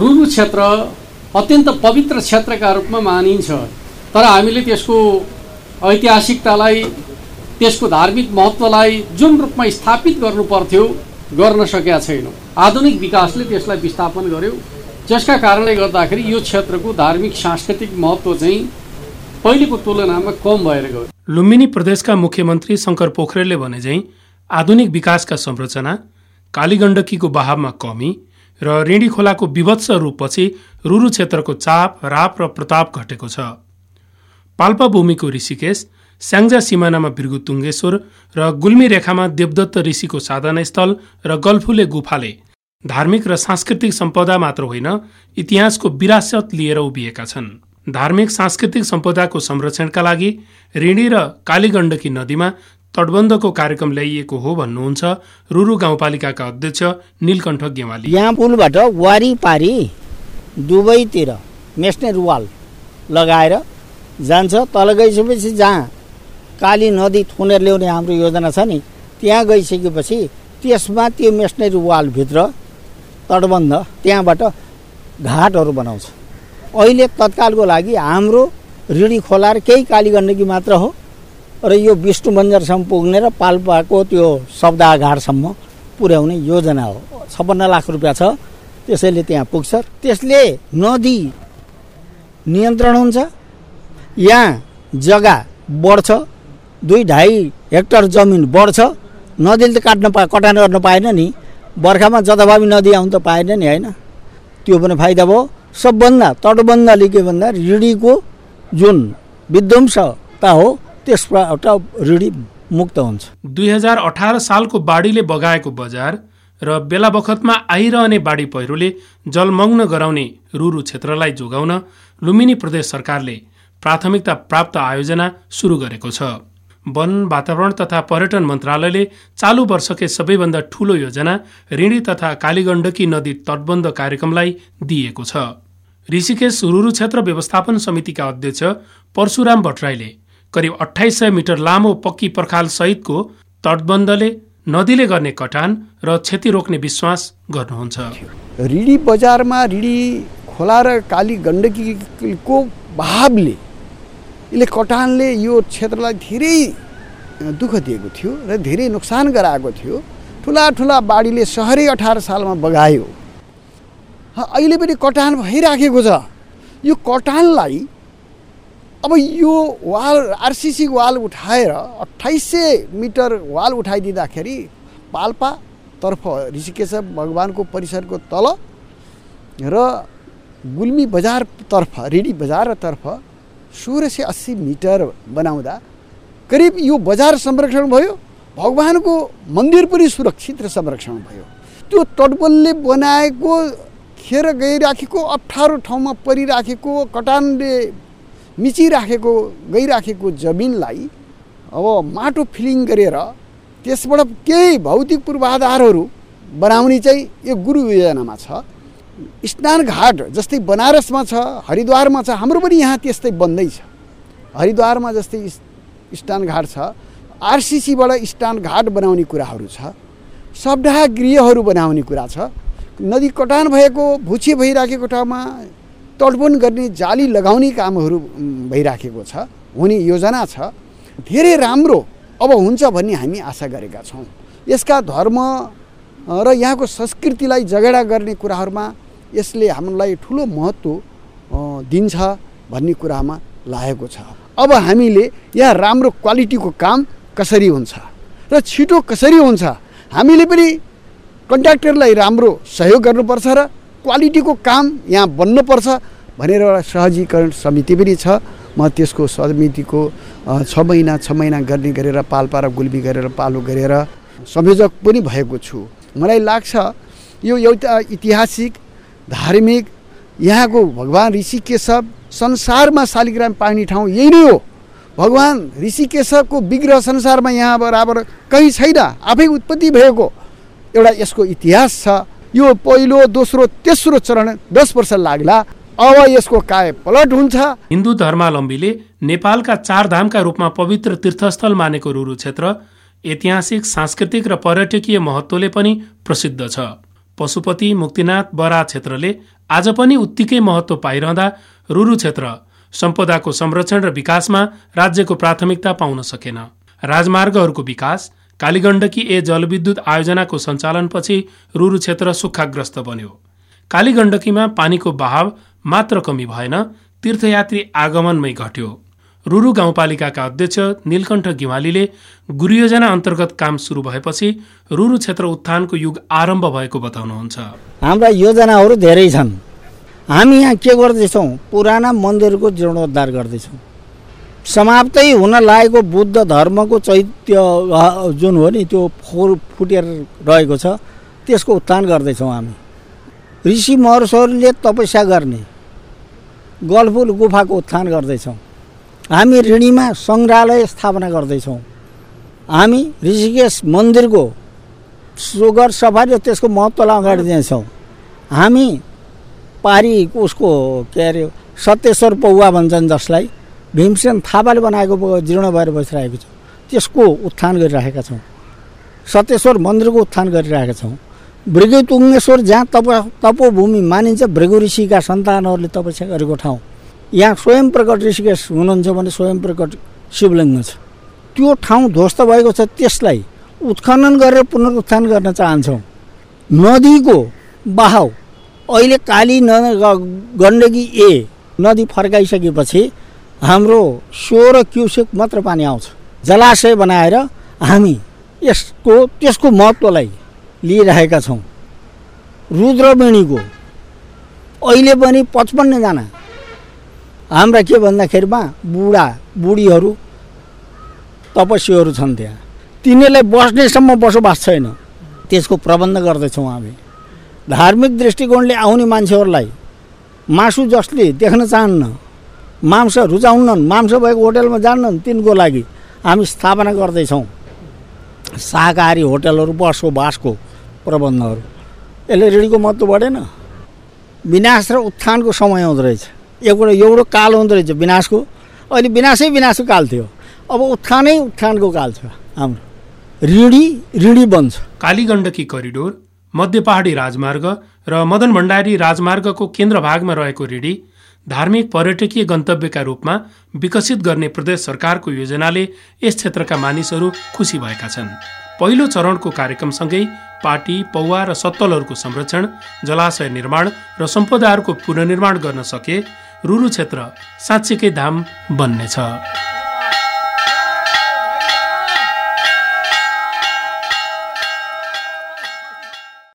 रुरु क्षेत्र अत्यन्त पवित्र क्षेत्रका रूपमा मानिन्छ। तर हामीले त्यसको ऐतिहासिकतालाई त्यसको धार्मिक महत्त्वलाई जुन रूपमा स्थापित गर्नु पर्थ्यो गर्न सकेका छैनौँ। आधुनिक विकासले त्यसलाई विस्थापन गर्यो। जसका कारणले गर्दाखेरि यो क्षेत्रको धार्मिक सांस्कृतिक महत्त्व चाहिँ पहिलेको तुलनामा कम भएर गयो। लुम्बिनी प्रदेशका मुख्यमन्त्री शङ्कर पोखरेलले भने चाहिँ आधुनिक विकासका संरचना कालीगण्डकीको बहावमा कमी र रेडी खोलाको विभत्स रूपपछि रुरु क्षेत्रको चाप राप र प्रताप घटेको छ। पाल्पा भूमिको ऋषिकेश स्याङ्जा सिमानामा बिर्गु तुङ्गेश्वर र गुल्मी रेखामा देवदत्त ऋषिको साधना स्थल र गल्फुले गुफाले धार्मिक र सांस्कृतिक सम्पदा मात्र होइन इतिहासको विरासत लिएर उभिएका छन्। धार्मिक सांस्कृतिक सम्पदाको संरक्षणका लागि ऋणी र कालीगण्डकी नदीमा तटबन्धको कार्यक्रम ल्याइएको हो भन्नुहुन्छ रुरु गाउँपालिकाका अध्यक्ष नीलकण्ठ गेवाली। यहाँ पुलबाट वारिपारी दुवैतिर मेस्नेर वाल लगाएर जान्छ। तल गइसकेपछि जहाँ काली नदी थुनेर ल्याउने हाम्रो योजना छ नि त्यहाँ गइसकेपछि त्यसमा त्यो मेसनरी वालभित्र तटबन्ध त्यहाँबाट घाटहरू बनाउँछ। अहिले तत्कालको लागि हाम्रो ऋणी खोला केही काली गण्डकी मात्र हो। र यो विष्णु बन्जरसम्म पुग्ने र पाल्पाको त्यो शब्दा घाटसम्म पुर्याउने योजना हो। छप्पन्न लाख रुपियाँ छ। त्यसैले त्यहाँ पुग्छ। त्यसले नदी नियन्त्रण हुन्छ। यहाँ जग्गा बढ्छ। दुई ढाई हेक्टर जमिन बढ्छ। नदीले त काट्न पा कटान गर्न पाएन नि। बर्खामा जताभावी नदी आउनु त पाएन नि होइन? त्यो पनि फाइदा भयो। सबभन्दा तटबन्धले के भन्दा ऋणीको जुन विध्वंसता हो त्यसबाट ऋणी मुक्त हुन्छ। दुई हजार अठार सालको बाढीले बगाएको बजार र बेला बखतमा आइरहने बाढी पहिरोले जलमग्न गराउने रुरु क्षेत्रलाई जोगाउन लुम्बिनी प्रदेश सरकारले प्राथमिकता प्राप्त आयोजना सुरु गरेको छ। वन वातावरण तथा पर्यटन मन्त्रालयले चालु वर्षकै सबैभन्दा ठूलो योजना ऋणी तथा कालीगण्डकी नदी तटबन्ध कार्यक्रमलाई दिएको छ। ऋषिकेश रुरु क्षेत्र व्यवस्थापन समितिका अध्यक्ष परशुराम भट्टराईले करिब अठाइस सय मिटर लामो पक्की पर्खाल सहितको तटबन्धले नदीले गर्ने कटान र क्षति रोक्ने विश्वास गर्नुहुन्छ। रिडी बजारमा रिडी खोला र काली गण्डकीको भावले यसले कटानले यो क्षेत्रलाई धेरै दुःख दिएको थियो र धेरै नोक्सान गराएको थियो। ठुला ठुला बाढीले सहरै अठार सालमा बगायो। अहिले पनि कटान भइराखेको छ। यो कटानलाई अब यो वाल आरसिसी वाल उठाएर अठाइस सय मिटर वाल उठाइदिँदाखेरि पाल्पातर्फ ऋषिकेश भगवान्को परिसरको तल र गुल्मी बजारतर्फ रेडी बजारतर्फ सोह्र सय अस्सी मिटर बनाउँदा करिब यो बजार संरक्षण भयो भगवान्को मन्दिर पनि सुरक्षित र संरक्षण भयो। त्यो तटबलले बनाएको खेर गइराखेको अप्ठ्यारो ठाउँमा परिराखेको कटानले मिचिराखेको गइराखेको जमिनलाई अब माटो फिलिङ गरेर त्यसबाट केही भौतिक पूर्वाधारहरू बनाउने चाहिँ यो गुरु योजनामा छ। स्नान घाट जस्तै बनारसमा छ हरिद्वारमा छ हाम्रो पनि यहाँ त्यस्तै बन्दैछ हरिद्वारमा जस्तै स्नान घाट छ आरसिसीबाट स्नान घाट बनाउने कुराहरू छ सबडा गृहहरू बनाउने कुरा छ। नदी कटान भएको भुछे भइराखेको ठाउँमा तडबन गर्ने जाली लगाउने कामहरू भइराखेको छ हुने योजना छ। धेरै राम्रो अब हुन्छ भन्ने हामी आशा गरेका छौँ। यसका धर्म र यहाँको संस्कृतिलाई जगेडा गर्ने कुराहरूमा यसले हामीलाई ठुलो महत्त्व दिन्छ भन्ने कुरामा लागेको छ। अब हामीले यहाँ राम्रो क्वालिटीको काम कसरी हुन्छ र छिटो कसरी हुन्छ हामीले पनि कन्ट्राक्टरलाई राम्रो सहयोग गर्नुपर्छ र क्वालिटीको काम यहाँ बन्नुपर्छ भनेर एउटा सहजीकरण समिति पनि छ। म त्यसको समितिको छ महिना छ महिना गर्ने गरेर पाल्पा र गुल्बी गरेर पालो गरेर संयोजक पनि भएको छु। मलाई लाग्छ यो एउटा ऐतिहासिक धार्मिक यहाँको भगवान् ऋषिकेशव संसारमा शालिग्राम पाइने ठाउँ यही नै हो। भगवान् ऋषिकेशवको विग्रह संसारमा यहाँ बराबर कहीँ छैन। आफै उत्पत्ति भएको एउटा यसको इतिहास छ। यो पहिलो दोस्रो तेस्रो चरण दस वर्ष लाग्ला। अब यसको काय पलट हुन्छ? हिन्दू धर्मावलम्बीले नेपालका चार धामका रूपमा पवित्र तीर्थस्थल मानेको रुरु क्षेत्र ऐतिहासिक सांस्कृतिक र पर्यटकीय महत्त्वले पनि प्रसिद्ध छ। पशुपति मुक्तिनाथ बरा क्षेत्रले आज पनि उत्तिकै महत्व पाइरहँदा रुरु क्षेत्र सम्पदाको संरक्षण र विकासमा राज्यको प्राथमिकता पाउन सकेन। राजमार्गहरूको विकास कालीगण्डकी ए जलविद्युत आयोजनाको सञ्चालनपछि रुरु क्षेत्र सुक्खाग्रस्त बन्यो। कालीगण्डकीमा पानीको बहाव मात्र कमी भएन तीर्थयात्री आगमनमै घट्यो। रुरु गाउँपालिकाका अध्यक्ष नीलकण्ठ गिवालीले गुरुयोजना अन्तर्गत काम सुरु भएपछि रुरु क्षेत्र उत्थानको युग आरम्भ भएको बताउनुहुन्छ। हाम्रा योजनाहरू धेरै छन्। हामी यहाँ के गर्दैछौँ? पुराना मन्दिरको जीर्णोद्धार गर्दैछौँ। समाप्तै हुन लागेको बुद्ध धर्मको चैत्य जुन हो नि त्यो फोर फुटेर रहेको छ त्यसको उत्थान गर्दैछौँ हामी। ऋषि महर्षिहरूले तपस्या गर्ने गलफुल गुफाको उत्थान गर्दैछौँ। हामी ऋणीमा सङ्ग्रहालय स्थापना गर्दैछौँ। हामी ऋषिकेश मन्दिरको सुगर सफारी त्यसको महत्त्वलाई अगाडि दिनेछौँ। हामी पारी उसको के अरे सत्यश्वर पौवा भन्छन् जसलाई। भीमसेन थापाले बनाएको जीर्ण भएर बसिरहेको छ। त्यसको उत्थान गरिराखेका छौँ। सत्यश्वर मन्दिरको उत्थान गरिरहेका छौँ। भृगु तुङ्गेश्वर जहाँ तप तपोभूमि मानिन्छ भृगु ऋषिका सन्तानहरूले तपस्या गरेको ठाउँ। यहाँ स्वयं प्रकट ऋषिकेश हुनुहुन्छ भने स्वयं प्रकट शिवलिङ्ग छ। त्यो ठाउँ ध्वस्त भएको छ त्यसलाई उत्खनन गरेर पुनरुत्थान गर्न चाहन्छौँ। नदीको बहाव अहिले काली न गण्डकी ए नदी फर्काइसकेपछि हाम्रो सोह्र क्युसेक मात्र पानी आउँछ। जलाशय बनाएर हामी यसको त्यसको महत्त्वलाई लिइरहेका छौँ। रुद्रवेणीको अहिले पनि पचपन्नजना। हाम्रा के भन्दाखेरिमा बुढा बुढीहरू तपस्वीहरू छन् त्यहाँ। तिनीहरूलाई बस्नेसम्म बसोबास छैन। त्यसको प्रबन्ध गर्दैछौँ हामी। धार्मिक दृष्टिकोणले आउने मान्छेहरूलाई मासु जसले देख्न चाहन्न मांस रुचाउन्नन् मांस भएको होटलमा जान्नन् तिनको लागि। हामी स्थापना गर्दैछौँ। शाकाहारी होटलहरू बसोबासको प्रबन्धहरू। यसले ऋणीको महत्त्व बढेन। विनाश र उत्थानको समय आउँदो रहेछ। एउटा एउटा काल हुँदो रहेछ विनाशको। अहिले विनाशै विनाशको काल थियो। अब उत्थानै उत्थानको काल छ हाम्रो। ऋणी ऋणी बन्छ। कालीगण्डकी करिडोर मध्य पहाडी राजमार्ग र मदन भण्डारी राजमार्गको केन्द्र भागमा रहेको रिडी धार्मिक पर्यटकीय गन्तव्यका रूपमा विकसित गर्ने प्रदेश सरकारको योजनाले यस क्षेत्रका मानिसहरू खुसी भएका छन्। पहिलो चरणको कार्यक्रमसँगै पाटी पौवा र सत्तलहरूको संरक्षण जलाशय निर्माण र सम्पदाहरूको पुनर्निर्माण गर्न सके रुरु क्षेत्र साँच्चीकै धाम बन्नेछ।